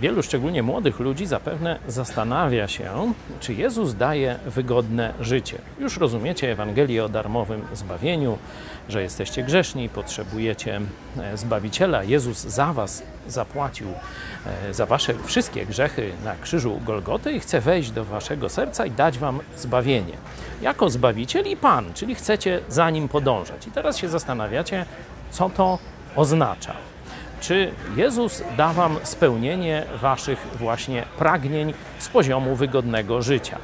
Wielu, szczególnie młodych ludzi, zapewne zastanawia się, czy Jezus daje wygodne życie. Już rozumiecie Ewangelię o darmowym zbawieniu, że jesteście grzeszni, potrzebujecie e, zbawiciela. Jezus za was zapłacił e, za wasze wszystkie grzechy na krzyżu Golgoty i chce wejść do waszego serca i dać wam zbawienie. Jako zbawiciel i Pan, czyli chcecie za nim podążać. I teraz się zastanawiacie, co to oznacza. Czy Jezus da Wam spełnienie Waszych właśnie pragnień z poziomu wygodnego życia?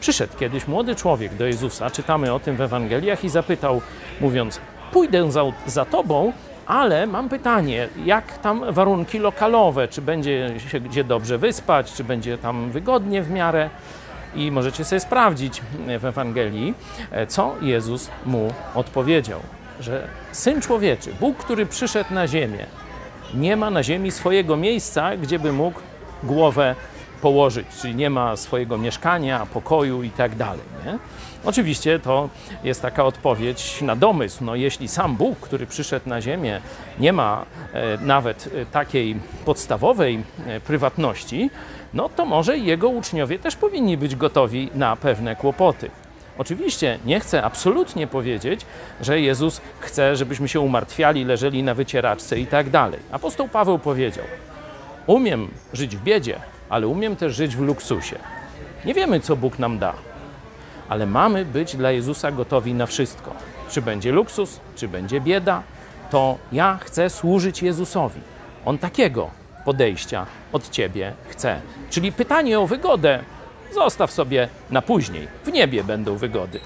Przyszedł kiedyś młody człowiek do Jezusa, czytamy o tym w Ewangeliach, i zapytał, mówiąc: Pójdę za, za Tobą, ale mam pytanie, jak tam warunki lokalowe? Czy będzie się gdzie dobrze wyspać, czy będzie tam wygodnie w miarę? I możecie sobie sprawdzić w Ewangelii, co Jezus mu odpowiedział że Syn Człowieczy, Bóg, który przyszedł na ziemię, nie ma na ziemi swojego miejsca, gdzie by mógł głowę położyć, czyli nie ma swojego mieszkania, pokoju i tak dalej. Oczywiście to jest taka odpowiedź na domysł. No, jeśli sam Bóg, który przyszedł na ziemię, nie ma e, nawet e, takiej podstawowej e, prywatności, no to może jego uczniowie też powinni być gotowi na pewne kłopoty. Oczywiście nie chcę absolutnie powiedzieć, że Jezus chce, żebyśmy się umartwiali, leżeli na wycieraczce i tak dalej. Apostoł Paweł powiedział: Umiem żyć w biedzie, ale umiem też żyć w luksusie. Nie wiemy, co Bóg nam da, ale mamy być dla Jezusa gotowi na wszystko. Czy będzie luksus, czy będzie bieda, to ja chcę służyć Jezusowi. On takiego podejścia od ciebie chce. Czyli pytanie o wygodę Zostaw sobie na później. W niebie będą wygody.